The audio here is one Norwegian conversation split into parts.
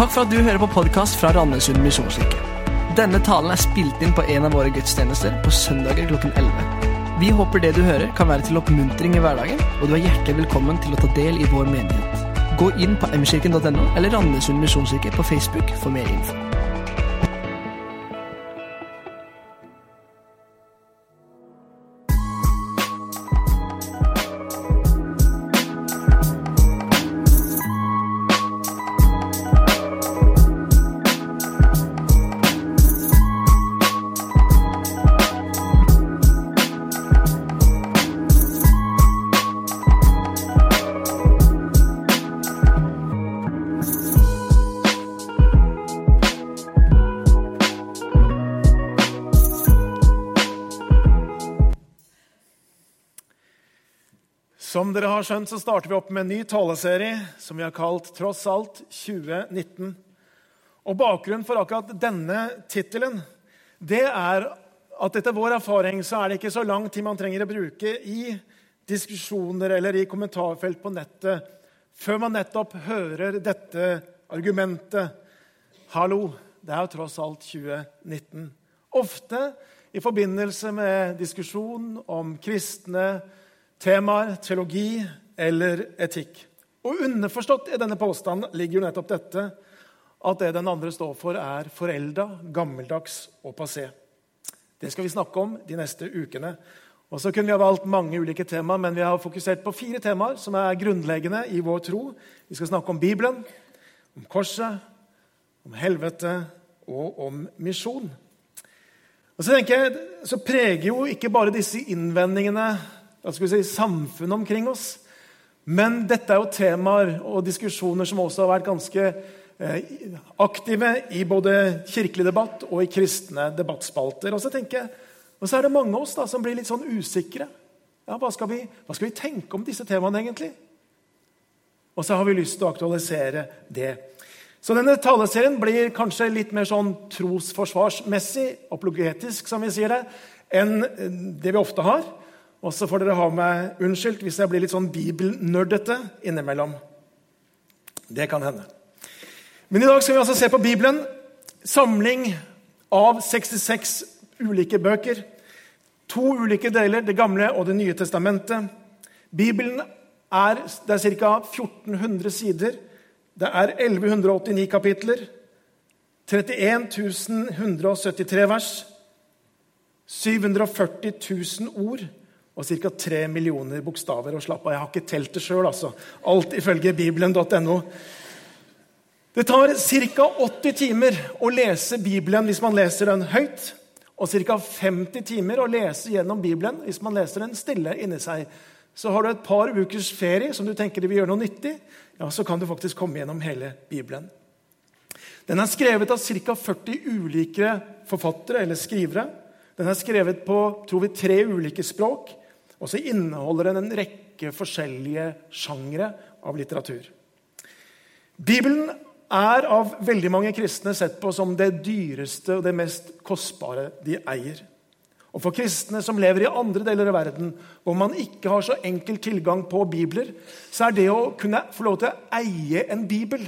Takk for at du hører på podkast fra Randesund misjonskirke. Denne talen er spilt inn på en av våre gudstjenester på søndager klokken 11. Vi håper det du hører, kan være til oppmuntring i hverdagen, og du er hjertelig velkommen til å ta del i vår menighet. Gå inn på mkirken.no eller Randesund misjonskirke på Facebook for mer info. Har skjønt, så starter vi opp med en ny taleserie som vi har kalt Tross alt 2019. Og Bakgrunnen for akkurat denne tittelen det er at etter vår erfaring så er det ikke så lang tid man trenger å bruke i diskusjoner eller i kommentarfelt på nettet før man nettopp hører dette argumentet. Hallo, det er jo tross alt 2019. Ofte i forbindelse med diskusjon om kristne temaer, teologi eller etikk. Og underforstått i denne påstanden ligger jo nettopp dette at det den andre står for, er forelda, gammeldags og passé. Det skal vi snakke om de neste ukene. Og så kunne Vi ha valgt mange ulike temaer, men vi har fokusert på fire temaer som er grunnleggende i vår tro. Vi skal snakke om Bibelen, om korset, om helvete og om misjon. Og Så tenker jeg, så preger jo ikke bare disse innvendingene hva skal vi si, samfunnet omkring oss. Men dette er jo temaer og diskusjoner som også har vært ganske eh, aktive i både kirkelig debatt og i kristne debattspalter. Og så tenker jeg, og så er det mange av oss da, som blir litt sånn usikre. Ja, hva skal, vi, hva skal vi tenke om disse temaene, egentlig? Og så har vi lyst til å aktualisere det. Så denne taleserien blir kanskje litt mer sånn trosforsvarsmessig, apologetisk, som vi sier det, enn det vi ofte har. Og så får dere ha meg unnskyldt hvis jeg blir litt sånn bibelnerdete innimellom. Det kan hende. Men i dag skal vi altså se på Bibelen. Samling av 66 ulike bøker. To ulike deler, Det gamle og Det nye testamentet. Bibelen er, det er ca. 1400 sider. Det er 1189 kapitler. 31 173 vers. 740 000 ord og ca. 3 millioner bokstaver. Og slapp av, jeg har ikke telt det sjøl. Altså. Alt ifølge bibelen.no. Det tar ca. 80 timer å lese Bibelen hvis man leser den høyt. Og ca. 50 timer å lese gjennom Bibelen hvis man leser den stille inni seg. Så har du et par ukers ferie som du tenker du vil gjøre noe nyttig, ja, så kan du faktisk komme gjennom hele Bibelen. Den er skrevet av ca. 40 ulike forfattere eller skrivere. Den er skrevet på tror vi, tre ulike språk. Og så inneholder den en rekke forskjellige sjangre av litteratur. Bibelen er av veldig mange kristne sett på som det dyreste og det mest kostbare de eier. Og For kristne som lever i andre deler av verden, hvor man ikke har så enkel tilgang på bibler, så er det å kunne få lov til å eie en bibel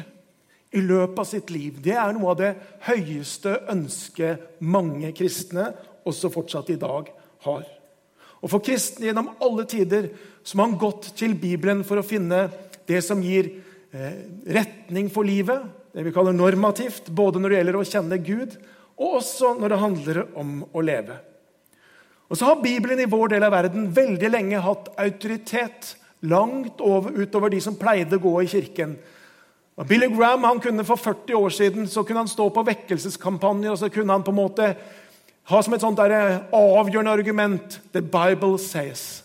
i løpet av sitt liv det er noe av det høyeste ønsket mange kristne, også fortsatt i dag, har. Og For kristne gjennom alle tider som har gått til Bibelen for å finne det som gir eh, retning for livet, det vi kaller normativt, både når det gjelder å kjenne Gud, og også når det handler om å leve. Og så har Bibelen i vår del av verden veldig lenge hatt autoritet langt over, utover de som pleide å gå i kirken. Og Billy Graham han kunne For 40 år siden så kunne han stå på vekkelseskampanjer og så kunne han på en måte ha som et sånt der eh, avgjørende argument The Bible says.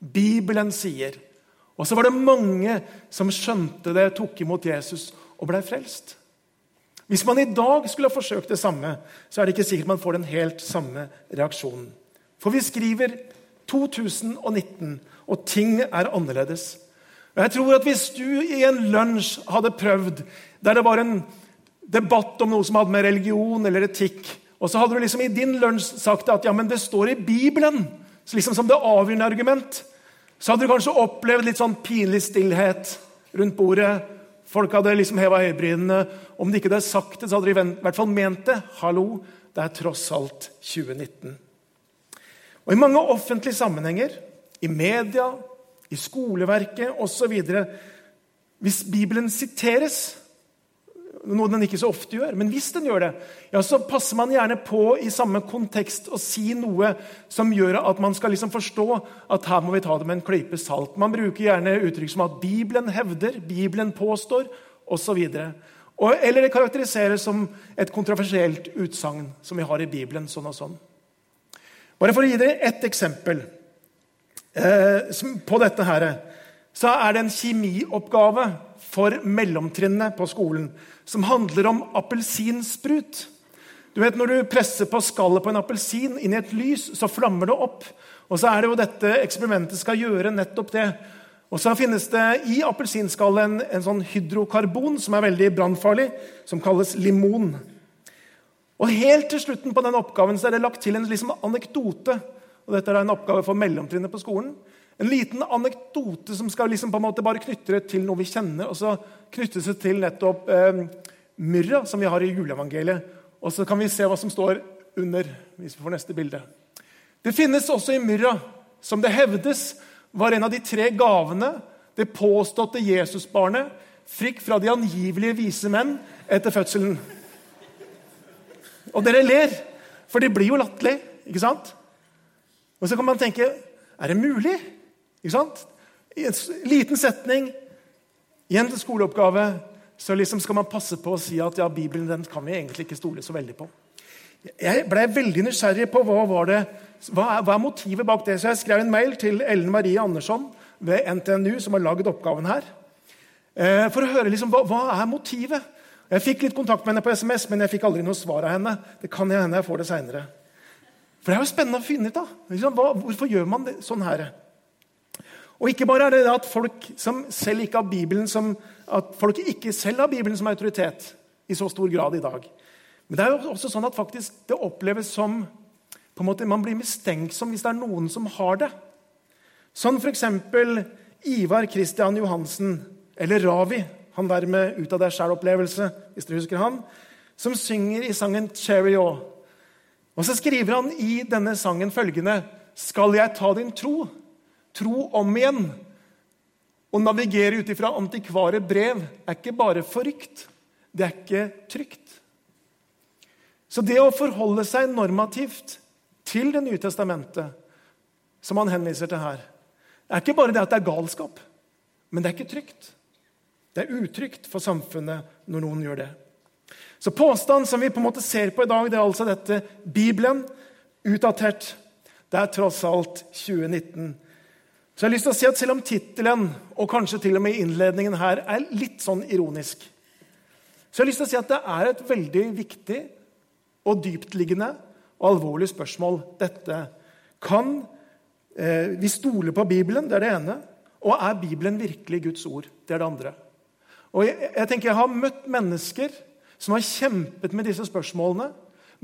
Bibelen sier. Og så var det mange som skjønte det, tok imot Jesus og ble frelst. Hvis man i dag skulle ha forsøkt det samme, så er det ikke sikkert man får den helt samme reaksjonen. For vi skriver 2019, og ting er annerledes. Og jeg tror at Hvis du i en lunsj hadde prøvd der det var en debatt om noe som hadde med religion eller etikk og så hadde du liksom i din lunsj sagt at ja, men det står i Bibelen liksom som det avgjørende argument. Så hadde du kanskje opplevd litt sånn pinlig stillhet rundt bordet. Folk hadde liksom heva øyebrynene. Om de ikke hadde sagt det, så hadde de i hvert fall ment det. Hallo, det er tross alt 2019. Og I mange offentlige sammenhenger, i media, i skoleverket osv. Hvis Bibelen siteres, noe den ikke så ofte gjør, men hvis den gjør det, ja, så passer man gjerne på i samme kontekst å si noe som gjør at man skal liksom forstå at her må vi ta det med en klype salt. Man bruker gjerne uttrykk som at Bibelen hevder, Bibelen påstår osv. Eller det karakteriseres som et kontroversielt utsagn som vi har i Bibelen. sånn og sånn. Bare for å gi dere ett eksempel eh, på dette her, så er det en kjemioppgave for mellomtrinnet på skolen som handler om appelsinsprut. Du vet, Når du presser på skallet på en appelsin inn i et lys, så flammer det opp. Og så er det jo dette eksperimentet skal gjøre nettopp det. Og så finnes det i appelsinskallet en, en sånn hydrokarbon som er veldig brannfarlig, som kalles limon. Og Helt til slutten på den oppgaven så er det lagt til en liksom anekdote. Og Dette er en oppgave for mellomtrinnet på skolen. En liten anekdote som skal liksom på en måte bare knytte det til noe vi kjenner. Og så knyttes det til nettopp eh, myrra, som vi har i juleevangeliet. Og så kan vi se hva som står under. hvis vi får neste bilde. Det finnes også i myrra, som det hevdes var en av de tre gavene det påståtte Jesusbarnet fikk fra de angivelige vise menn etter fødselen. Og dere ler, for det blir jo latterlig. ikke sant? Og så kan man tenke er det mulig? Ikke sant? I en liten setning i en skoleoppgave så liksom skal man passe på å si at ja, Bibelen den kan vi egentlig ikke stole så veldig på. Jeg ble veldig nysgjerrig på hva, var det, hva, er, hva er motivet bak det. Så jeg skrev en mail til Ellen Marie Andersson ved NTNU, som har lagd oppgaven her, eh, for å høre liksom, hva, hva er motivet. Jeg fikk litt kontakt med henne på SMS, men jeg fikk aldri noe svar av henne. Det kan hende jeg får det senere. For det er jo spennende å finne ut av. Liksom, hvorfor gjør man det sånn her? Og ikke bare er det at folk som at folk ikke selv har Bibelen som autoritet i så stor grad i dag. Men det er jo også sånn at faktisk det oppleves som på en måte Man blir mistenksom hvis det er noen som har det. Sånn f.eks. Ivar Kristian Johansen, eller Ravi, han der med Ut av deg sjæl-opplevelse, hvis dere husker han, som synger i sangen 'Chariot'. Og så skriver han i denne sangen følgende Skal jeg ta din tro? Tro om igjen. Å navigere ut ifra antikvare brev er ikke bare forrykt, det er ikke trygt. Så det å forholde seg normativt til Det nye testamentet, som han henviser til her, er ikke bare det at det er galskap, men det er ikke trygt. Det er utrygt for samfunnet når noen gjør det. Så påstanden som vi på en måte ser på i dag, det er altså dette Bibelen utdatert. Det er tross alt 2019. Så jeg har lyst til å si at Selv om tittelen og kanskje til og med innledningen her er litt sånn ironisk, så jeg har lyst til å si at det er et veldig viktig og dyptliggende og alvorlig spørsmål, dette. Kan eh, vi stole på Bibelen? Det er det ene. Og er Bibelen virkelig Guds ord? Det er det andre. Og jeg, jeg tenker jeg har møtt mennesker som har kjempet med disse spørsmålene.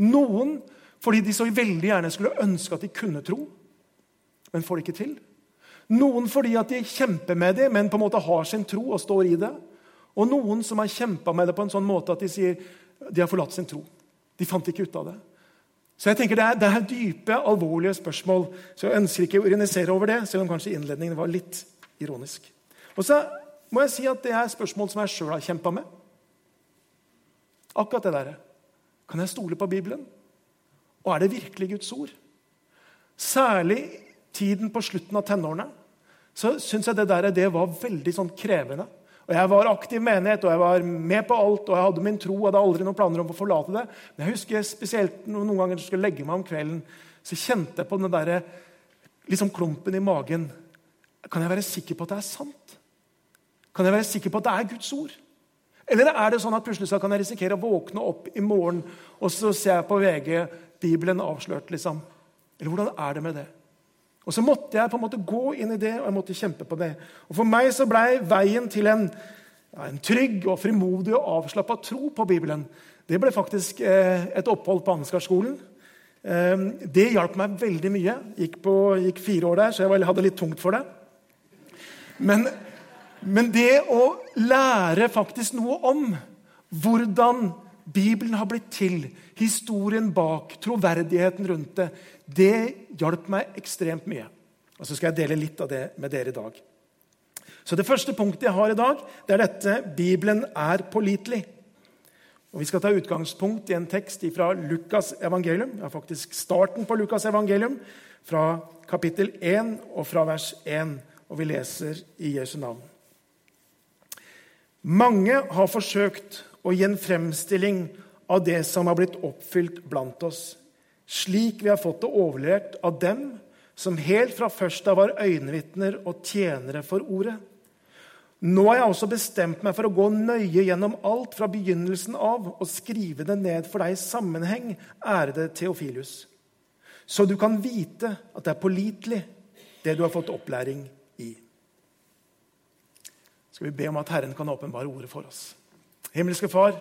Noen fordi de så veldig gjerne skulle ønske at de kunne tro, men får det ikke til. Noen fordi at de kjemper med det, men på en måte har sin tro og står i det. Og noen som har kjempa med det på en sånn måte at de sier de har forlatt sin tro. De fant ikke ut av det. Så jeg tenker Det er, det er dype, alvorlige spørsmål. Så jeg ønsker ikke å ironisere over det, selv om kanskje innledningen var litt ironisk. Og så må jeg si at det er spørsmål som jeg sjøl har kjempa med. Akkurat det der. Kan jeg stole på Bibelen? Og er det virkelig Guds ord? Særlig tiden på slutten av tenårene så syns jeg det der det var veldig sånn krevende. Og Jeg var aktiv menighet, og jeg var med på alt, og jeg hadde min tro. og hadde aldri noen planer om å forlate det. Men jeg husker spesielt noen ganger jeg skulle legge meg om kvelden, så kjente jeg på den der, liksom klumpen i magen. Kan jeg være sikker på at det er sant? Kan jeg være sikker på at det er Guds ord? Eller er det sånn at plutselig så kan jeg risikere å våkne opp i morgen, og så ser jeg på VG Bibelen avslørt, liksom? Eller hvordan er det med det? Og Så måtte jeg på en måte gå inn i det og jeg måtte kjempe på det. Og For meg så blei veien til en, ja, en, trygg og frimodig og avslappa tro på Bibelen det ble faktisk eh, et opphold på Ansgarskolen. Eh, det hjalp meg veldig mye. Gikk, på, gikk fire år der, så jeg hadde litt tungt for det. Men Men det å lære faktisk noe om hvordan Bibelen har blitt til, historien bak, troverdigheten rundt det, det hjalp meg ekstremt mye. Og Så skal jeg dele litt av det med dere i dag. Så Det første punktet jeg har i dag, det er dette Bibelen er pålitelig. Og Vi skal ta utgangspunkt i en tekst fra Lukas evangelium. Ja, faktisk starten på Lukas evangelium, fra kapittel 1 og fra vers 1. Og vi leser i Jesu navn. Mange har forsøkt å gi en fremstilling av det som har blitt oppfylt blant oss, slik vi har fått det overlevert av dem som helt fra først av var øyenvitner og tjenere for ordet. Nå har jeg også bestemt meg for å gå nøye gjennom alt fra begynnelsen av og skrive det ned for deg i sammenheng, ærede Theofilus, så du kan vite at det er pålitelig, det du har fått opplæring i. Skal vi be om at Herren kan åpenbare ordet for oss. Himmelske Far,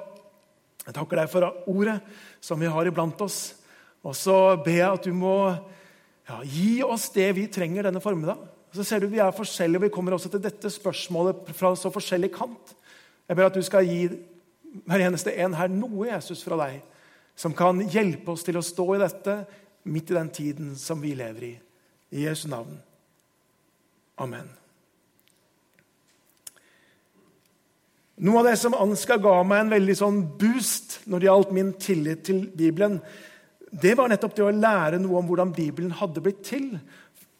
jeg takker deg for ordet som vi har iblant oss. Og så ber jeg at du må ja, gi oss det vi trenger denne formiddag. Så ser du Vi er forskjellige, og vi kommer også til dette spørsmålet fra så forskjellig kant. Jeg ber at du skal gi hver eneste en her noe, Jesus, fra deg, som kan hjelpe oss til å stå i dette midt i den tiden som vi lever i. I Jesu navn. Amen. Noe av det som Ansgar ga meg en veldig sånn boost når det gjaldt min tillit til Bibelen, det var nettopp det å lære noe om hvordan Bibelen hadde blitt til.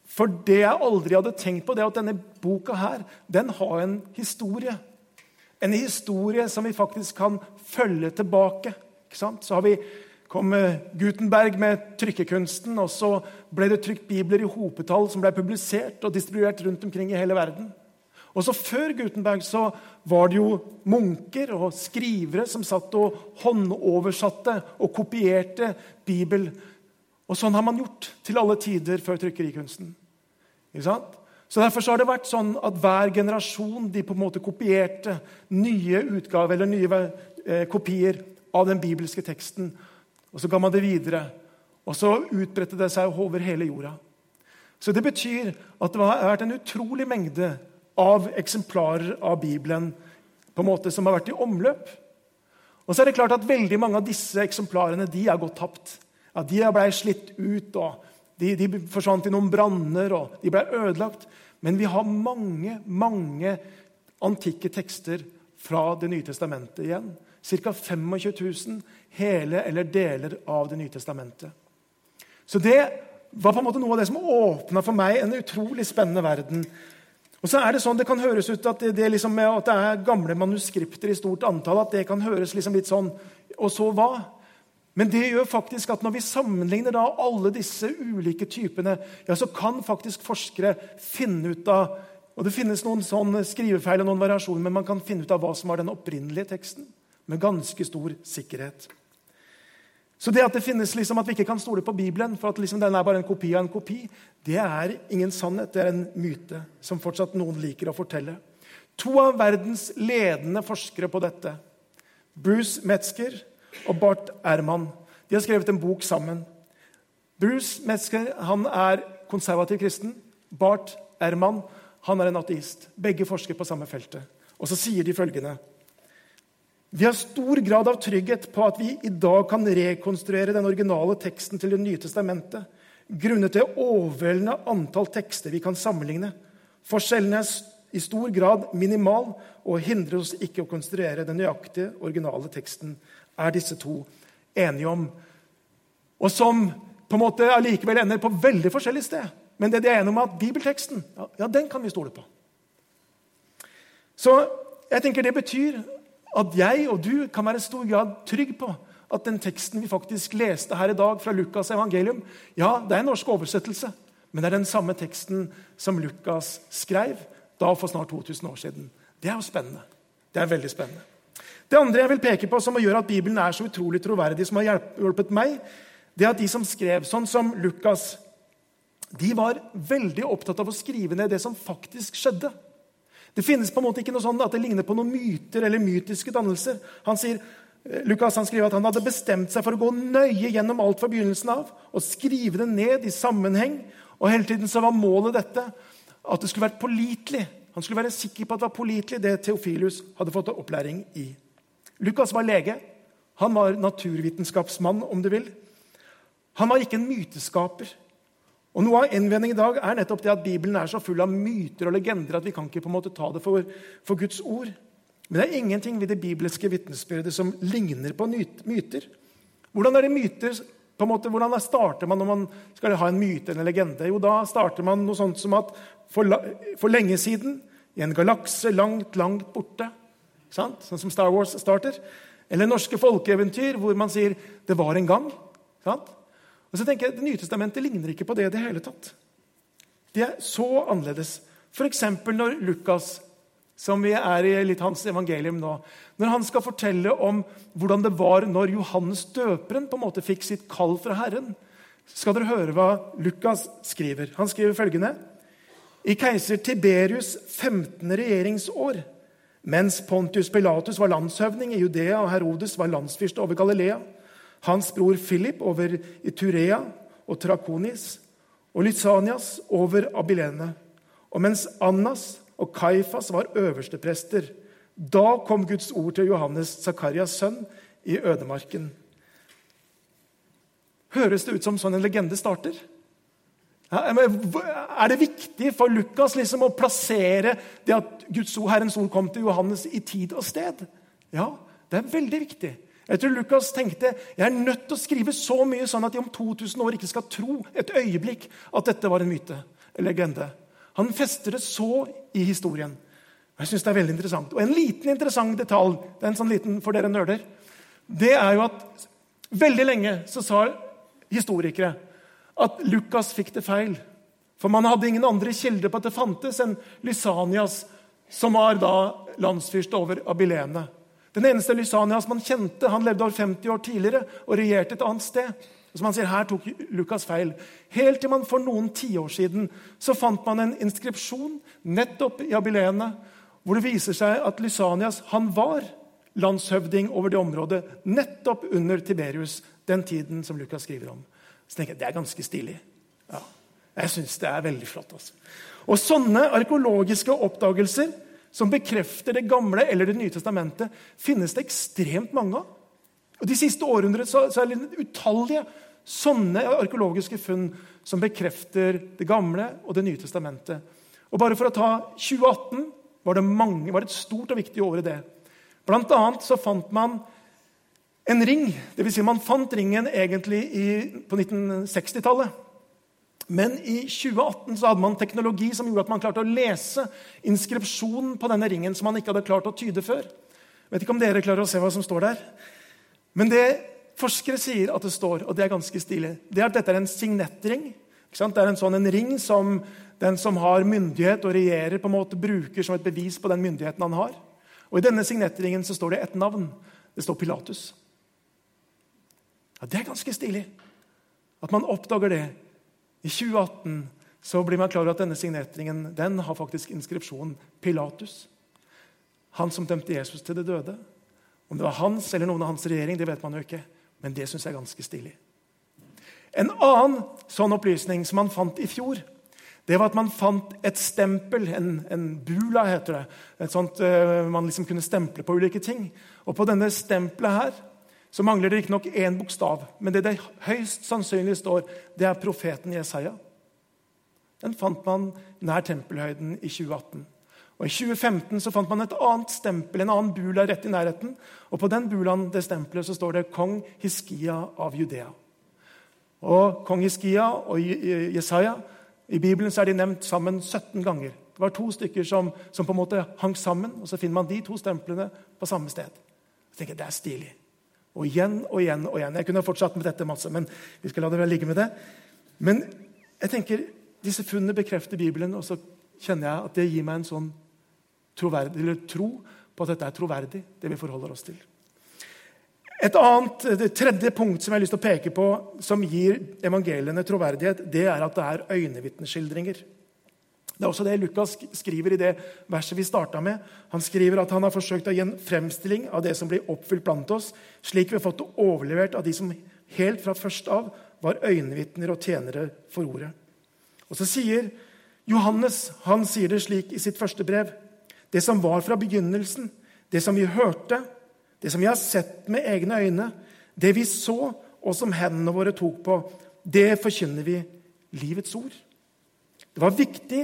For det jeg aldri hadde tenkt på, det er at denne boka her, den har en historie. En historie som vi faktisk kan følge tilbake. Så har vi, kom Gutenberg med trykkekunsten, og så ble det trykt bibler i hopetall som ble publisert og distribuert rundt omkring i hele verden. Og så Før Gutenberg så var det jo munker og skrivere som satt og håndoversatte og kopierte Bibel. Og sånn har man gjort til alle tider før trykkerikunsten. Så Derfor så har det vært sånn at hver generasjon de på en måte kopierte nye utgaver eller nye eh, kopier av den bibelske teksten. Og Så ga man det videre, og så utbredte det seg over hele jorda. Så Det betyr at det har vært en utrolig mengde av eksemplarer av Bibelen på en måte som har vært i omløp. Og så er det klart at Veldig mange av disse eksemplarene de er gått tapt. Ja, de blei slitt ut, og de, de forsvant i noen branner, og de ble ødelagt. Men vi har mange, mange antikke tekster fra Det nye testamentet igjen. Ca. 25 000 hele eller deler av Det nye testamentet. Så det var på en måte noe av det som åpna for meg en utrolig spennende verden og så er Det sånn, det kan høres ut at det, det, liksom, at det er gamle manuskripter i stort antall. at det kan høres liksom litt sånn Og så hva? Men det gjør faktisk at når vi sammenligner da alle disse ulike typene, ja, så kan faktisk forskere finne ut av og Det finnes noen sånn skrivefeil og noen variasjoner, men man kan finne ut av hva som var den opprinnelige teksten. Med ganske stor sikkerhet. Så det at det finnes liksom at vi ikke kan stole på Bibelen for at liksom den er bare en kopi av en kopi, det er ingen sannhet. Det er en myte som fortsatt noen liker å fortelle. To av verdens ledende forskere på dette, Bruce Metzger og Bart Erman, de har skrevet en bok sammen. Bruce Metzger han er konservativ kristen. Bart Erman han er en ateist. Begge forsker på samme feltet. Og så sier de følgende vi har stor grad av trygghet på at vi i dag kan rekonstruere den originale teksten til Det nye testamentet, grunnet det overveldende antall tekster vi kan sammenligne. Forskjellen er i stor grad minimal og hindrer oss ikke å konstruere den nøyaktige, originale teksten, er disse to enige om. Og som på en måte allikevel ender på veldig forskjellig sted. Men det de er enige om, er at bibelteksten ja, ja, den kan vi stole på. Så jeg tenker det betyr at jeg og du kan være i stor grad trygg på at den teksten vi faktisk leste her i dag fra Lukas' evangelium, ja, det er en norsk oversettelse, men det er den samme teksten som Lukas skrev da for snart 2000 år siden. Det er jo spennende. Det er veldig spennende. Det andre jeg vil peke på som gjør at Bibelen er så utrolig troverdig, som har hjulpet meg, det er at de som skrev sånn som Lukas, de var veldig opptatt av å skrive ned det som faktisk skjedde. Det finnes på en måte ikke noe sånn at det ligner på noen myter eller mytiske dannelser. Han sier, eh, Lukas han skriver at han hadde bestemt seg for å gå nøye gjennom alt fra begynnelsen av og skrive det ned i sammenheng. Og Hele tiden så var målet dette at det skulle vært pålitelig. Han skulle være sikker på at det var pålitelig, det Theofilus hadde fått opplæring i. Lukas var lege. Han var naturvitenskapsmann, om du vil. Han var ikke en myteskaper. Og Noe av innvendingen i dag er nettopp det at Bibelen er så full av myter og legender at vi kan ikke på en måte ta det for, for Guds ord. Men det er ingenting ved det bibelske vitnesbyrdet som ligner på myter. Hvordan er det myter på en måte, Hvordan starter man når man skal ha en myte eller en legende? Jo, Da starter man noe sånt som at for, for lenge siden, i en galakse langt, langt borte Sånn som Star Wars starter. Eller norske folkeeventyr hvor man sier 'det var en gang'. Sant? Og så tenker jeg, Det nye testamentet ligner ikke på det i det hele tatt. Det er så annerledes. F.eks. når Lukas, som vi er i litt hans evangelium nå, når han skal fortelle om hvordan det var når Johannes døperen på en måte fikk sitt kall fra Herren, skal dere høre hva Lukas skriver. Han skriver følgende.: I keiser Tiberius' 15. regjeringsår mens Pontius Pilatus var landshøvding i Judea og Herodes var landsfyrste over Galilea, hans bror Philip over Iturea og Trakonis og Lysanias over Abilene. Og mens Annas og Kaifas var øversteprester, da kom Guds ord til Johannes, Zakarias sønn, i ødemarken. Høres det ut som sånn en legende starter? Er det viktig for Lukas liksom å plassere det at Guds ord, Herrens ord kom til Johannes i tid og sted? Ja, det er veldig viktig. Jeg tror Lukas tenkte jeg er nødt til å skrive så mye sånn at de om 2000 år ikke skal tro et øyeblikk at dette var en myte eller legende. Han fester det så i historien. Jeg synes det er veldig interessant. Og En liten interessant detalj det er en sånn liten for dere nerder, det er jo at veldig lenge så sa historikere at Lukas fikk det feil. For man hadde ingen andre kilder på at det fantes enn Lysanias, som var da landsfyrst over Abilene. Den eneste Lysanias man kjente, han levde over 50 år tidligere og regjerte et annet sted. Som han sier, Her tok Lukas feil. Helt til man for noen tiår siden så fant man en inskripsjon nettopp i Abilene, hvor det viser seg at Lysanias han var landshøvding over det området nettopp under Tiberius, den tiden som Lukas skriver om. Så tenker jeg det er ganske stilig. Ja, jeg syns det er veldig flott. Altså. Og Sånne arkeologiske oppdagelser som bekrefter Det gamle eller Det nye testamentet, finnes det ekstremt mange av. Og De siste århundrene så, så er det utallige sånne arkeologiske funn som bekrefter Det gamle og Det nye testamentet. Og bare for å ta 2018 var det, mange, var det et stort og viktig år i det. Blant annet så fant man en ring. Vil si man fant ringen egentlig i, på 1960-tallet. Men i 2018 så hadde man teknologi som gjorde at man klarte å lese inskripsjonen på denne ringen som man ikke hadde klart å tyde før. Vet ikke om dere klarer å se hva som står der. Men det forskere sier at det står, og det er ganske stilig, det er at dette er en signettring. Det er en sånn en ring som den som har myndighet og regjerer, på en måte bruker som et bevis på den myndigheten han har. Og I denne signettringen så står det ett navn. Det står Pilatus. Ja, Det er ganske stilig at man oppdager det. I 2018 så blir man klar over at denne signeringen den har faktisk inskripsjonen Pilatus. Han som dømte Jesus til det døde. Om det var hans eller noen av hans regjering, det vet man jo ikke. Men det syns jeg er ganske stilig. En annen sånn opplysning som man fant i fjor, det var at man fant et stempel, en, en bula heter det. Et sånt, uh, Man liksom kunne stemple på ulike ting. Og på denne stempelet her så mangler det riktignok én bokstav, men det det høyst sannsynlig står, det er profeten Jesaja. Den fant man nær tempelhøyden i 2018. Og I 2015 så fant man et annet stempel, en annen bula rett i nærheten. Og På den bulaen det stempelet så står det 'Kong Hiskia av Judea'. Og Kong Hiskia og Jesaja i Bibelen så er de nevnt sammen 17 ganger. Det var to stykker som, som på en måte hang sammen, og så finner man de to stemplene på samme sted. Jeg tenker, Det er stilig. Og igjen og igjen og igjen. Jeg kunne fortsatt med dette masse, men vi skal la det ligge med det. Men jeg tenker, disse funnene bekrefter Bibelen, og så kjenner jeg at det gir meg en sånn tro på at dette er troverdig, det vi forholder oss til. Et annet, Det tredje punkt som jeg har lyst til å peke på, som gir evangeliene troverdighet, det er at det er øyenvitneskildringer. Det er også det Lukas skriver i det verset vi starta med. Han skriver at han har forsøkt å gi en fremstilling av det som blir oppfylt blant oss, slik vi har fått det overlevert av de som helt fra først av var øyenvitner og tjenere for ordet. Og så sier Johannes han sier det slik i sitt første brev. Det som var fra begynnelsen, det som vi hørte, det som vi har sett med egne øyne, det vi så, og som hendene våre tok på, det forkynner vi livets ord. Det var viktig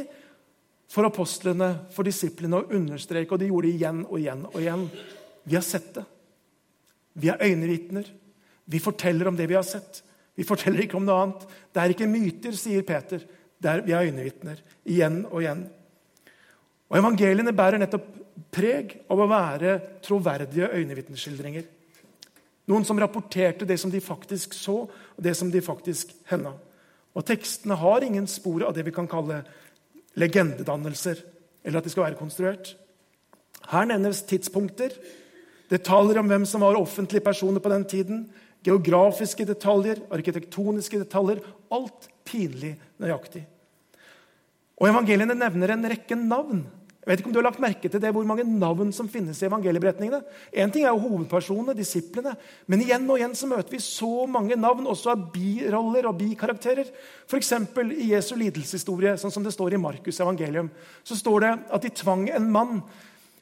for apostlene, for disiplene, å understreke, og de gjorde det igjen og igjen og igjen. Vi har sett det. Vi er øyenvitner. Vi forteller om det vi har sett. Vi forteller ikke om noe annet. Det er ikke myter, sier Peter. Er, vi er øyenvitner. Igjen og igjen. Og Evangeliene bærer nettopp preg av å være troverdige øyenvitneskildringer. Noen som rapporterte det som de faktisk så, og det som de faktisk henda. Og tekstene har ingen spor av det vi kan kalle legendedannelser, eller at de skal være konstruert. Her nevnes tidspunkter, detaljer om hvem som var offentlige personer på den tiden, geografiske detaljer, arkitektoniske detaljer. Alt pinlig nøyaktig. Og Evangeliene nevner en rekke navn jeg vet ikke om du har lagt merke til det, hvor mange navn som finnes i evangelieberetningene. En ting er jo hovedpersonene, disiplene, men igjen og igjen så møter vi så mange navn, også av biroller og bikarakterer. F.eks. i Jesu lidelseshistorie, sånn som det står i Markus' evangelium, så står det at de tvang en mann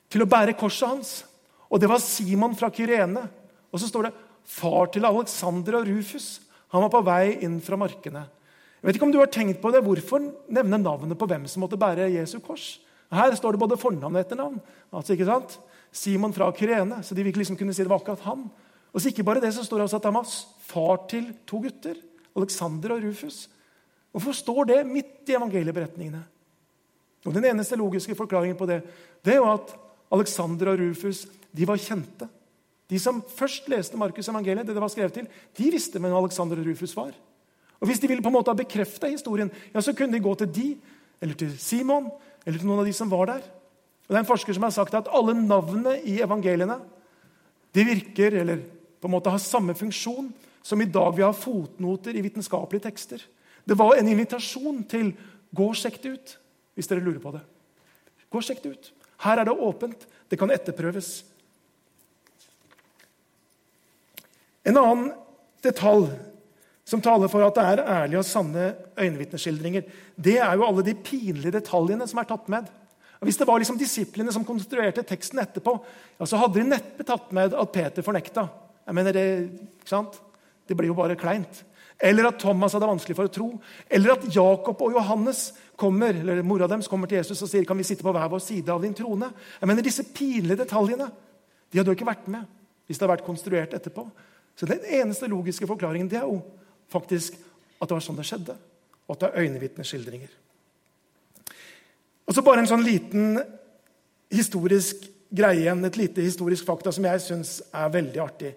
til å bære korset hans. Og det var Simon fra Kyrene. Og så står det far til Alexander og Rufus. Han var på vei inn fra markene. Jeg vet ikke om du har tenkt på det, Hvorfor nevne navnet på hvem som måtte bære Jesu kors? Her står det både fornavn og etternavn. Altså, ikke sant? Simon fra Kyrene. Så de vil liksom kunne si det var akkurat han. Og så ikke bare det, så står det også at han var far til to gutter. Alexander og Rufus. Hvorfor står det midt i evangelieberetningene? Og Den eneste logiske forklaringen på det det er jo at Alexander og Rufus de var kjente. De som først leste Markus' evangeliet, det det var skrevet til, de visste hvem Alexander og Rufus var. Og Hvis de ville på en måte ha bekrefta historien, ja, så kunne de gå til de, eller til Simon eller til noen av de som var der. Og Det er en forsker som har sagt at alle navnene i evangeliene de virker, eller på en måte har samme funksjon som i dag vi har fotnoter i vitenskapelige tekster. Det var en invitasjon til 'gå og sjekk det ut', hvis dere lurer på det. Gå og sjekk det ut. Her er det åpent. Det kan etterprøves. En annen detalj som taler for at det er ærlige og sanne øyenvitneskildringer, det er jo alle de pinlige detaljene som er tatt med. Og Hvis det var liksom disiplene som konstruerte teksten etterpå, ja, så hadde de neppe tatt med at Peter fornekta. Jeg mener, Det ikke sant? Det blir jo bare kleint. Eller at Thomas hadde vanskelig for å tro. Eller at Jakob og Johannes kommer, eller mora deres kommer til Jesus og sier kan vi sitte på hver vår side av din trone. Jeg mener, Disse pinlige detaljene de hadde jo ikke vært med hvis det hadde vært konstruert etterpå. Så Den eneste logiske forklaringen det er jo faktisk at det var sånn det skjedde, og at det er øyenvitneskildringer. Og så bare en sånn liten historisk greie igjen, et lite historisk fakta som jeg syns er veldig artig.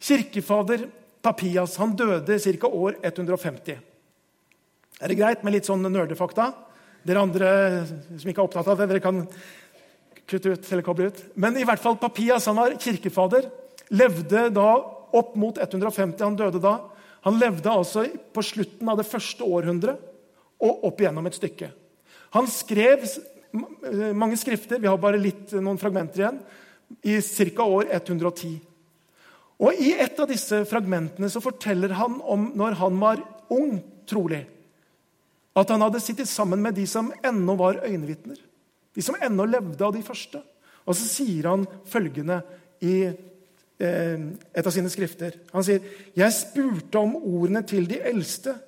Kirkefader Papias han døde ca. år 150. Er det greit med litt sånn nerdefakta? Dere andre som ikke er opptatt av det, dere kan kutte ut eller koble ut. Men i hvert fall Papias han var kirkefader. Levde da opp mot 150. Han døde da. Han levde altså på slutten av det første århundret og opp igjennom et stykke. Han skrev mange skrifter, vi har bare litt, noen fragmenter igjen, i ca. år 110. Og I et av disse fragmentene så forteller han om når han var ung, trolig, at han hadde sittet sammen med de som ennå var øyenvitner. De som ennå levde av de første. Og så sier han følgende i Eh, et av sine skrifter. Han sier, 'Jeg spurte om ordene til de eldste.'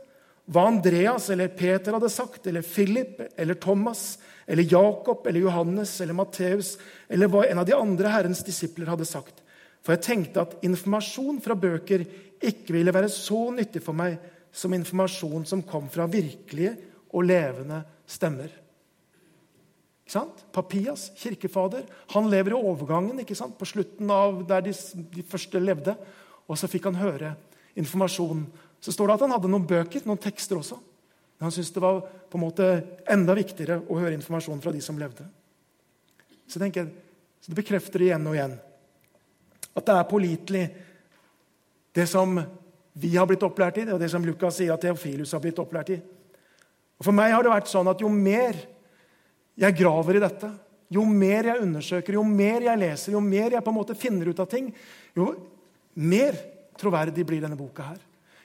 Hva Andreas eller Peter hadde sagt, eller Philip eller Thomas eller Jakob eller Johannes eller Matteus eller hva en av de andre Herrens disipler hadde sagt. For jeg tenkte at informasjon fra bøker ikke ville være så nyttig for meg som informasjon som kom fra virkelige og levende stemmer. Papias, kirkefader, han lever i overgangen ikke sant? på slutten av der de, de, første levde. Og så fikk han høre informasjon. Så står det at han hadde noen bøker, noen tekster også. Men han syntes det var på en måte enda viktigere å høre informasjon fra de som levde. Så, tenker så Det bekrefter igjen og igjen at det er pålitelig, det som vi har blitt opplært i, og det som Lukas sier at Theofilus har blitt opplært i. Og For meg har det vært sånn at jo mer jeg graver i dette, jo mer jeg undersøker, jo mer jeg leser, jo mer jeg på en måte finner ut av ting, jo mer troverdig blir denne boka her.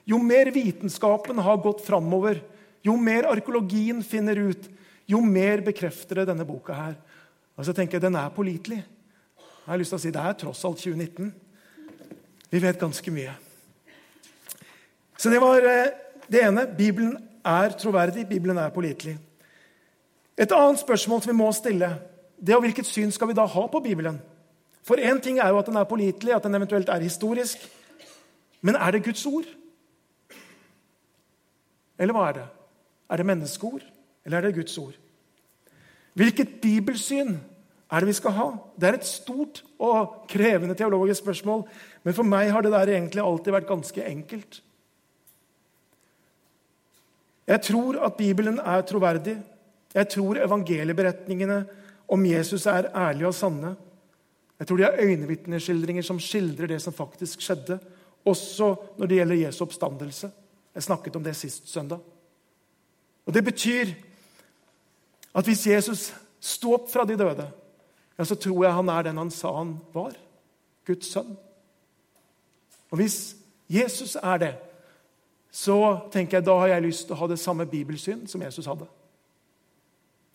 Jo mer vitenskapen har gått framover, jo mer arkeologien finner ut, jo mer bekrefter det denne boka her. Og så tenker jeg den er pålitelig. Jeg har lyst til å si Det er tross alt 2019. Vi vet ganske mye. Så det var eh, det ene. Bibelen er troverdig, Bibelen er pålitelig. Et annet spørsmål som vi må stille, det er hvilket syn skal vi da ha på Bibelen? For én ting er jo at den er pålitelig, at den eventuelt er historisk. Men er det Guds ord? Eller hva er det? Er det menneskeord, eller er det Guds ord? Hvilket bibelsyn er det vi skal ha? Det er et stort og krevende teologisk spørsmål, men for meg har det der egentlig alltid vært ganske enkelt. Jeg tror at Bibelen er troverdig. Jeg tror evangelieberetningene om Jesus er ærlige og sanne. Jeg tror de er øyenvitneskildringer som skildrer det som faktisk skjedde, også når det gjelder Jesu oppstandelse. Jeg snakket om det sist søndag. Og Det betyr at hvis Jesus sto opp fra de døde, ja, så tror jeg han er den han sa han var Guds sønn. Og hvis Jesus er det, så tenker jeg da har jeg lyst til å ha det samme bibelsyn som Jesus hadde.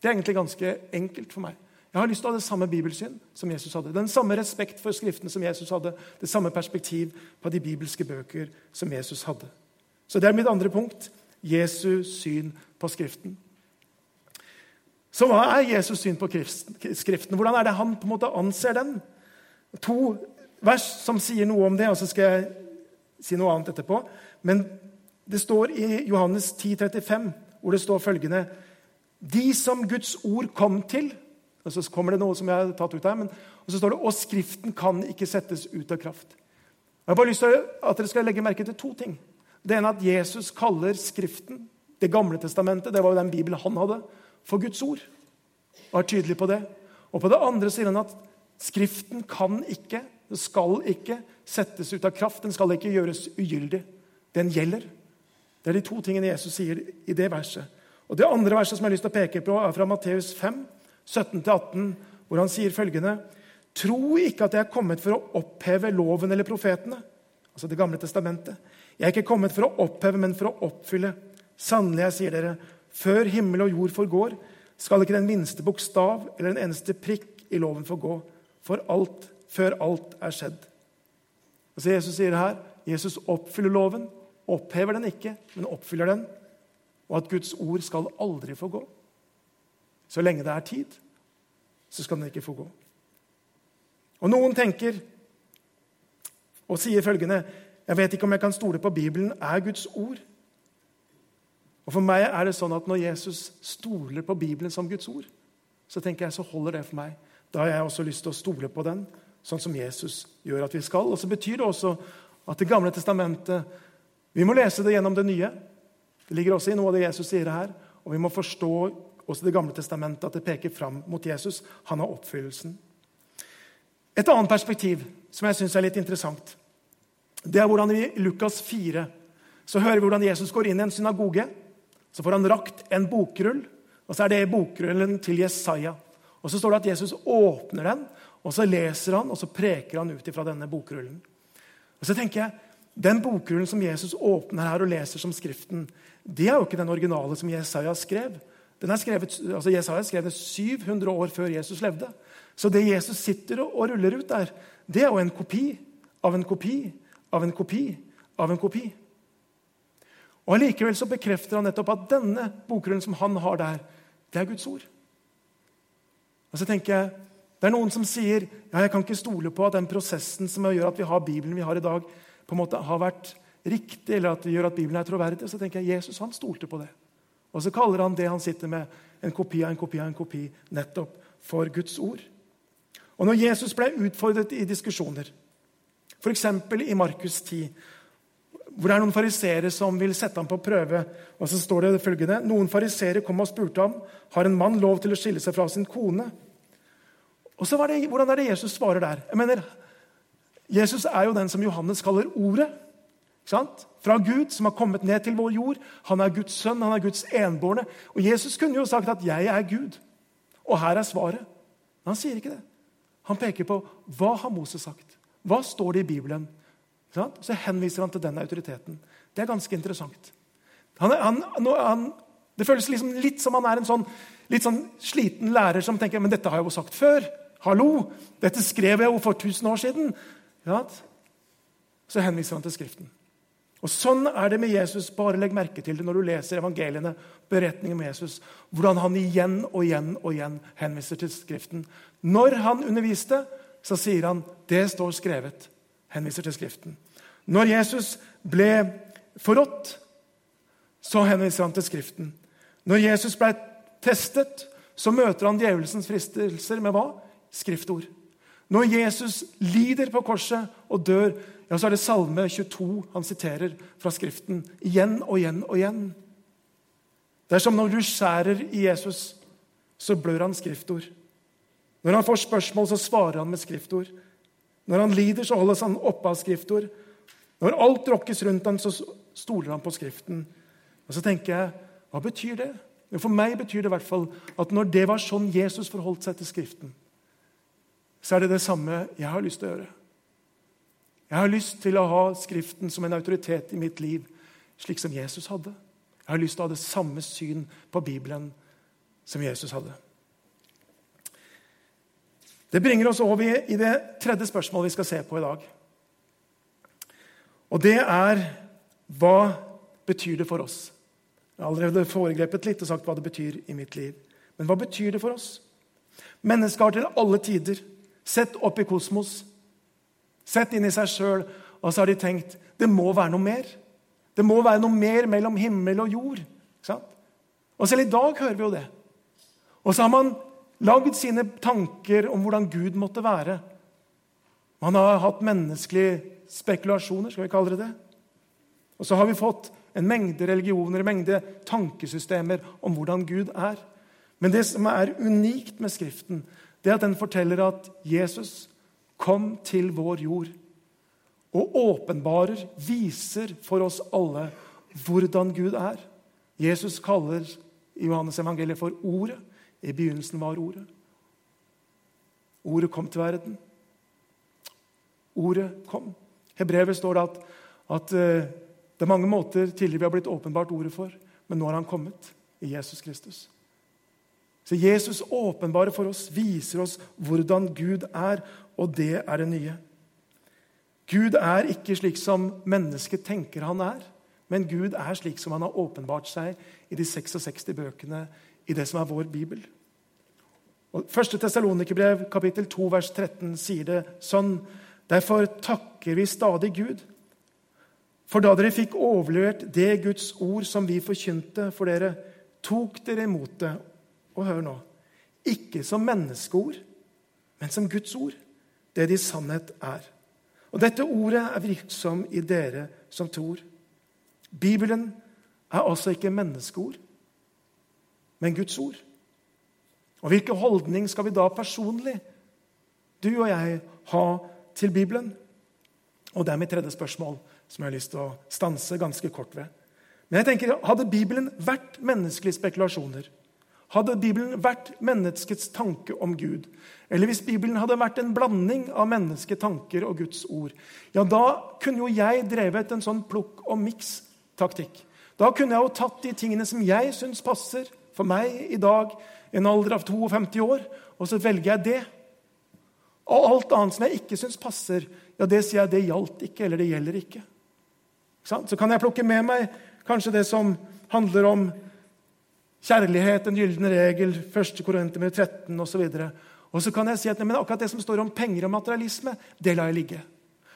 Det er egentlig ganske enkelt for meg. Jeg har lyst til å ha det samme bibelsyn som Jesus hadde. Den samme respekt for Skriftene som Jesus hadde. Det samme perspektiv på de bibelske bøker som Jesus hadde. Så det er mitt andre punkt. Jesus syn på Skriften. Så hva er Jesus syn på Skriften? Hvordan er det han på en måte anser den? To vers som sier noe om det, og så skal jeg si noe annet etterpå. Men det står i Johannes 10, 35, hvor det står følgende De som Guds ord kom til og Så kommer det noe som jeg har tatt ut her, men, og så står det og Skriften kan ikke settes ut av kraft. Jeg har bare lyst til at dere skal legge merke til to ting. Det ene er at Jesus kaller Skriften, Det gamle testamentet, det var jo den Bibelen han hadde, for Guds ord. Og er tydelig på det. Og på det andre sier han at Skriften kan ikke, skal ikke, settes ut av kraft. Den skal ikke gjøres ugyldig. Den gjelder. Det er de to tingene Jesus sier i det verset. Og Det andre verset som jeg har lyst til å peke på, er fra Matteus 5, 17-18, hvor han sier følgende.: Tro ikke at jeg er kommet for å oppheve loven eller profetene. Altså Det gamle testamentet. Jeg er ikke kommet for å oppheve, men for å oppfylle. Sannelig, jeg sier dere, før himmel og jord forgår, skal ikke den minste bokstav eller den eneste prikk i loven forgå, for alt, før alt er skjedd. Altså Jesus sier her Jesus oppfyller loven, opphever den ikke, men oppfyller den. Og at Guds ord skal aldri få gå. Så lenge det er tid, så skal den ikke få gå. Og noen tenker og sier følgende jeg vet ikke om jeg kan stole på Bibelen, er Guds ord. Og For meg er det sånn at når Jesus stoler på Bibelen som Guds ord, så tenker jeg så holder det for meg. Da har jeg også lyst til å stole på den, sånn som Jesus gjør at vi skal. Og så betyr det også at Det gamle testamentet Vi må lese det gjennom det nye. Det ligger også i noe av det Jesus sier her. Og vi må forstå også Det gamle testamentet, at det peker fram mot Jesus. Han har oppfyllelsen. Et annet perspektiv som jeg syns er litt interessant, det er hvordan vi i Lukas 4 så hører vi hvordan Jesus går inn i en synagoge. Så får han rakt en bokrull, og så er det bokrullen til Jesaja. Og Så står det at Jesus åpner den, og så leser han og så preker han ut fra denne bokrullen. Og så tenker jeg, Den bokrullen som Jesus åpner her og leser som Skriften, det er jo ikke den originale som Jesaja skrev. Skrevet, altså Jesaja skrev det 700 år før Jesus levde. Så det Jesus sitter og ruller ut der, det er jo en kopi av en kopi av en kopi av en kopi. Og Allikevel så bekrefter han nettopp at denne bokrullen som han har der, det er Guds ord. Og så tenker jeg, Det er noen som sier ja, jeg kan ikke stole på at den prosessen som gjør at vi har Bibelen vi har i dag, på en måte har vært riktig, eller at det gjør at Bibelen er troverdig. Så tenker jeg, Jesus han stolte på det. Og så kaller han det han sitter med, en kopi av en kopi av en kopi, nettopp for Guds ord. Og når Jesus ble utfordret i diskusjoner, F.eks. i Markus 10, hvor det er noen fariseere som vil sette ham på prøve. Og så står det følgende, Noen fariseere kom og spurte ham har en mann lov til å skille seg fra sin kone. Og så var det, Hvordan er det Jesus svarer der? Jeg mener, Jesus er jo den som Johannes kaller Ordet. Fra Gud, som har kommet ned til vår jord. Han er Guds sønn, han er Guds enbårne. Og Jesus kunne jo sagt at 'jeg er Gud'. Og her er svaret. Men han sier ikke det. Han peker på hva har Moses sagt. Hva står det i Bibelen? Så henviser han til den autoriteten. Det er ganske interessant. Han, han, han, det føles liksom litt som han er en sånn litt sånn sliten lærer som tenker men dette har jeg jo sagt før. Hallo! Dette skrev jeg jo for 1000 år siden. Så henviser han til Skriften. Og Sånn er det med Jesus. Bare legg merke til det når du leser evangeliene, beretningen om Jesus, hvordan han igjen og igjen og igjen henviser til Skriften. Når han underviste, så sier han 'det står skrevet'. Henviser til Skriften. Når Jesus ble forrådt, så henviser han til Skriften. Når Jesus ble testet, så møter han djevelsens fristelser med hva? Skriftord. Når Jesus lider på korset og dør, ja, så er det Salme 22 han siterer fra Skriften. Igjen og igjen og igjen. Det er som når du skjærer i Jesus, så blør han skriftord. Når han får spørsmål, så svarer han med skriftord. Når han lider, så holdes han oppe av skriftord. Når alt rokkes rundt ham, så stoler han på Skriften. Og så tenker jeg, hva betyr det? For meg betyr det i hvert fall at når det var sånn Jesus forholdt seg til Skriften, så er det det samme jeg har lyst til å gjøre. Jeg har lyst til å ha Skriften som en autoritet i mitt liv, slik som Jesus hadde. Jeg har lyst til å ha det samme syn på Bibelen som Jesus hadde. Det bringer oss over i det tredje spørsmålet vi skal se på i dag. Og det er hva betyr det for oss? Jeg har allerede foregrepet litt og sagt hva det betyr i mitt liv. Men hva betyr det for oss? Mennesker har til alle tider sett opp i kosmos, sett inn i seg sjøl, og så har de tenkt det må være noe mer. Det må være noe mer mellom himmel og jord. Og selv i dag hører vi jo det. Og så har man lagd sine tanker om hvordan Gud måtte være. Man har hatt menneskelige spekulasjoner, skal vi kalle det det. Og så har vi fått en mengde religioner, en mengde tankesystemer om hvordan Gud er. Men det som er unikt med Skriften, det er at den forteller at Jesus kom til vår jord og åpenbarer, viser for oss alle hvordan Gud er. Jesus kaller i Johannes evangeliet for Ordet. I begynnelsen var Ordet. Ordet kom til verden. Ordet kom. Hebrevet står det at, at uh, det er mange måter tidligere vi har blitt åpenbart ordet for, men nå har han kommet i Jesus Kristus. Så Jesus åpenbarer for oss, viser oss hvordan Gud er, og det er det nye. Gud er ikke slik som mennesket tenker han er, men Gud er slik som han har åpenbart seg i de 66 bøkene i det som er vår bibel. Og 1. Tessalonikerbrev, kapittel 2, vers 13, sier det sånn Derfor takker vi stadig Gud. For da dere fikk overlevert det Guds ord som vi forkynte for dere, tok dere imot det. Og hør nå ikke som menneskeord, men som Guds ord, det de sannhet er. Og dette ordet er virksom i dere som tror. Bibelen er altså ikke menneskeord, men Guds ord. Og hvilken holdning skal vi da personlig, du og jeg, ha til Bibelen? Og det er mitt tredje spørsmål, som jeg har lyst til å stanse ganske kort ved. Men jeg tenker, Hadde Bibelen vært menneskelige spekulasjoner, hadde Bibelen vært menneskets tanke om Gud, eller hvis Bibelen hadde vært en blanding av mennesketanker og Guds ord, ja, da kunne jo jeg drevet en sånn plukk og miks-taktikk. Da kunne jeg jo tatt de tingene som jeg syns passer for meg i dag, i en alder av 52 år, og så velger jeg det. Og alt annet som jeg ikke syns passer, ja, det sier jeg det gjaldt ikke, eller det gjelder ikke. Så kan jeg plukke med meg kanskje det som handler om kjærlighet, en gylden regel, 1. Korinter 13 osv. Og så kan jeg si at men akkurat det som står om penger og materialisme, det lar jeg ligge.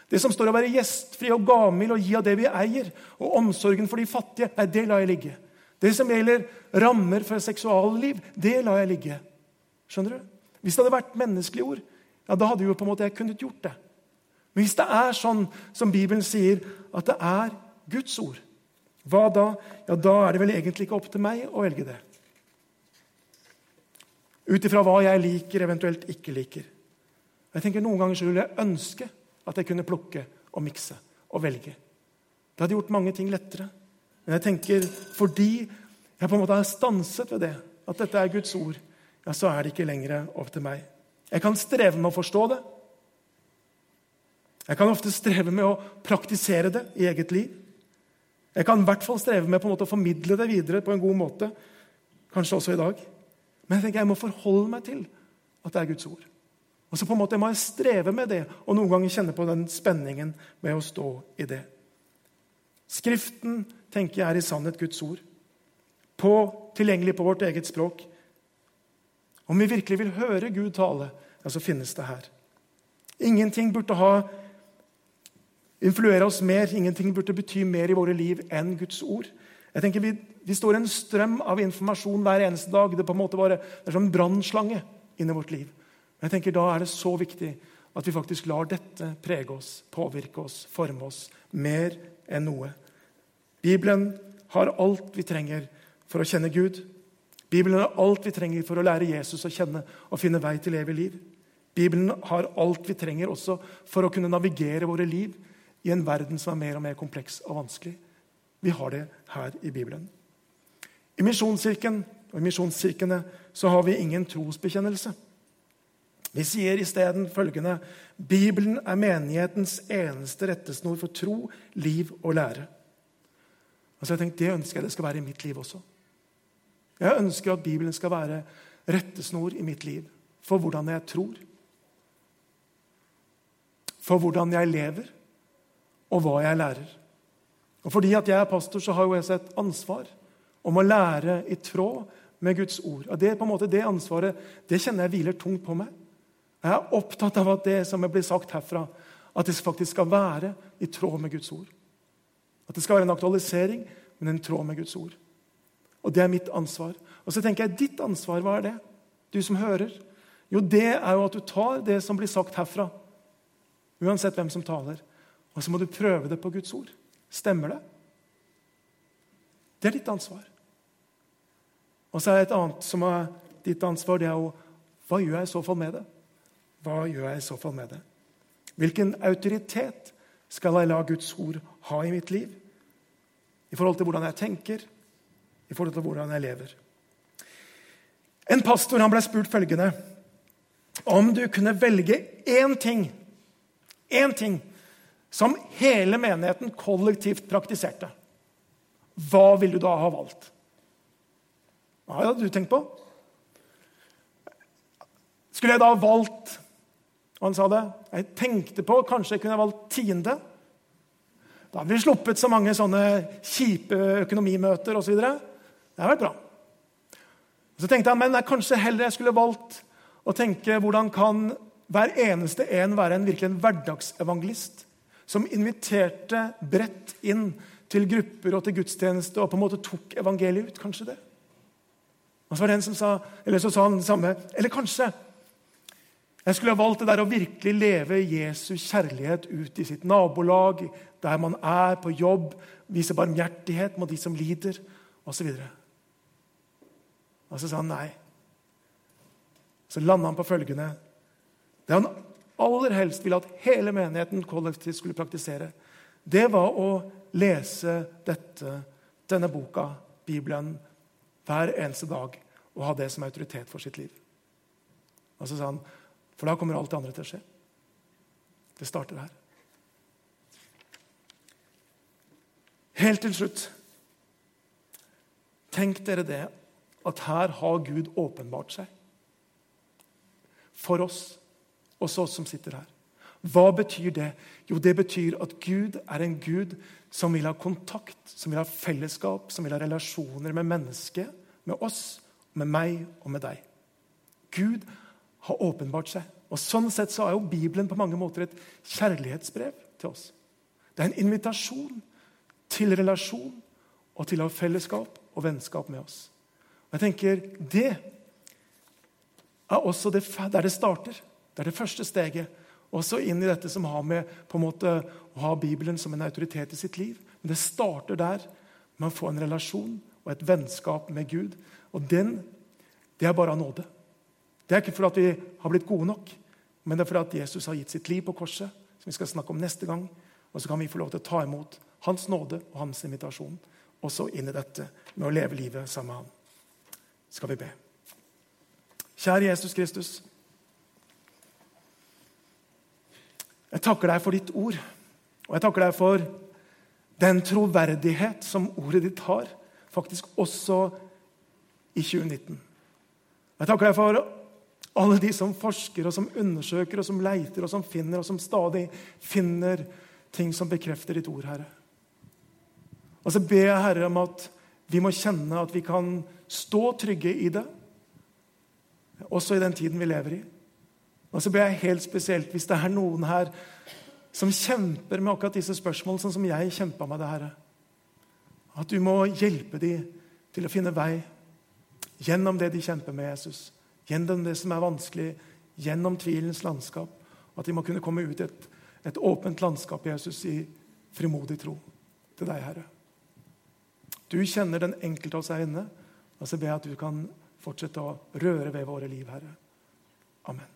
Det som står om å være gjestfri og gavmild og gi av det vi eier, og omsorgen for de fattige, nei, det lar jeg ligge. Det som gjelder rammer for seksualliv, det lar jeg ligge. Skjønner du? Hvis det hadde vært menneskelige ord, ja, da hadde jo på en måte jeg kunnet gjort det. Men hvis det er sånn som Bibelen sier, at det er Guds ord, hva da? Ja, da er det vel egentlig ikke opp til meg å velge det. Ut ifra hva jeg liker, eventuelt ikke liker. Jeg tenker Noen ganger vil jeg ønske at jeg kunne plukke og mikse og velge. Det hadde gjort mange ting lettere. Men jeg tenker, fordi jeg på en måte har stanset ved det, at dette er Guds ord, ja, så er det ikke lenger opp til meg. Jeg kan streve med å forstå det. Jeg kan ofte streve med å praktisere det i eget liv. Jeg kan i hvert fall streve med å formidle det videre på en god måte. Kanskje også i dag. Men jeg tenker jeg må forholde meg til at det er Guds ord. Og så på en måte må jeg streve med det, og noen ganger kjenne på den spenningen med å stå i det. Skriften tenker jeg er i sannhet Guds ord. På, tilgjengelig på vårt eget språk. Om vi virkelig vil høre Gud tale, ja, så finnes det her. Ingenting burde ha influere oss mer, ingenting burde bety mer i våre liv enn Guds ord. Jeg tenker Vi, vi står i en strøm av informasjon hver eneste dag. Det er på en måte bare, det er som en brannslange inni vårt liv. Men jeg tenker Da er det så viktig at vi faktisk lar dette prege oss, påvirke oss, forme oss mer enn noe. Bibelen har alt vi trenger for å kjenne Gud. Bibelen har alt vi trenger for å lære Jesus å kjenne og finne vei til evig liv. Bibelen har alt vi trenger også for å kunne navigere våre liv i en verden som er mer og mer kompleks og vanskelig. Vi har det her i Bibelen. I Misjonskirken og i misjonskirkene så har vi ingen trosbekjennelse. Vi sier isteden følgende Bibelen er menighetens eneste rettesnor for tro, liv og lære. Altså jeg tenkte, Det ønsker jeg det skal være i mitt liv også. Jeg ønsker at Bibelen skal være rettesnor i mitt liv for hvordan jeg tror, for hvordan jeg lever, og hva jeg lærer. Og Fordi at jeg er pastor, så har jo jeg et ansvar om å lære i tråd med Guds ord. Og det, på en måte, det ansvaret det kjenner jeg hviler tungt på meg. Jeg er opptatt av at det som blir sagt herfra, at det faktisk skal være i tråd med Guds ord. At det skal være en aktualisering, men en tråd med Guds ord. Og det er mitt ansvar. Og så tenker jeg, Ditt ansvar, hva er det? Du som hører. Jo, det er jo at du tar det som blir sagt herfra, uansett hvem som taler, og så må du prøve det på Guds ord. Stemmer det? Det er ditt ansvar. Og så er det et annet som er ditt ansvar. Det er jo hva gjør jeg i så fall med det? Hva gjør jeg i så fall med det? Hvilken autoritet skal jeg la Guds ord ha i mitt liv? I forhold til hvordan jeg tenker, i forhold til hvordan jeg lever. En pastor han ble spurt følgende Om du kunne velge én ting, én ting som hele menigheten kollektivt praktiserte, hva ville du da ha valgt? Hva hadde du tenkt på? Skulle jeg da valgt Og han sa det. Jeg tenkte på kanskje jeg kunne valgt tiende. Da hadde vi sluppet så mange sånne kjipe økonomimøter osv. Det hadde vært bra. Så tenkte han men jeg kanskje heller jeg skulle valgt å tenke hvordan kan hver eneste en være en virkelig en hverdagsevangelist som inviterte bredt inn til grupper og til gudstjeneste og på en måte tok evangeliet ut. Kanskje det. Og så var det en som sa, eller så sa han det samme. Eller kanskje jeg skulle ha valgt det der å virkelig leve Jesu kjærlighet ut i sitt nabolag, der man er, på jobb, vise barmhjertighet mot de som lider, osv. Og, så sa han nei. Så landa han på følgende Det han aller helst ville at hele menigheten kollektivt skulle praktisere, det var å lese dette, denne boka, Bibelen, hver eneste dag og ha det som autoritet for sitt liv. Og så sa han, For da kommer alt det andre til å skje. Det starter her. Helt til slutt Tenk dere det at her har Gud åpenbart seg for oss også oss som sitter her. Hva betyr det? Jo, det betyr at Gud er en Gud som vil ha kontakt, som vil ha fellesskap, som vil ha relasjoner med mennesket, med oss, med meg og med deg. Gud har åpenbart seg. Og Sånn sett så er jo Bibelen på mange måter et kjærlighetsbrev til oss. Det er en invitasjon til relasjon og til å ha fellesskap og vennskap med oss. Og jeg tenker, Det er også det, der det starter. Det er det første steget. Også inn i dette som har med måte å ha Bibelen som en autoritet i sitt liv. Men det starter der med å få en relasjon og et vennskap med Gud. Og den, det er bare av nåde. Det er ikke fordi vi har blitt gode nok, men det er fordi at Jesus har gitt sitt liv på korset, som vi skal snakke om neste gang. Og så kan vi få lov til å ta imot hans nåde og hans invitasjon også inn i dette med å leve livet sammen med ham. Skal vi be. Kjære Jesus Kristus. Jeg takker deg for ditt ord, og jeg takker deg for den troverdighet som ordet ditt har, faktisk også i 2019. Jeg takker deg for alle de som forsker og som undersøker og som leiter og som finner og som stadig finner ting som bekrefter ditt ord, Herre. Og så ber jeg Herre om at vi må kjenne at vi kan stå trygge i det, også i den tiden vi lever i. Og så ber jeg helt spesielt, hvis det er noen her som kjemper med akkurat disse spørsmålene, sånn som jeg kjempa med det, Herre, at du må hjelpe dem til å finne vei gjennom det de kjemper med Jesus, gjennom det som er vanskelig, gjennom tvilens landskap. At de må kunne komme ut i et, et åpent landskap, Jesus, i frimodig tro til deg, Herre. Du kjenner den enkelte av oss her inne, og så ber jeg at du kan fortsette å røre ved våre liv, Herre. Amen.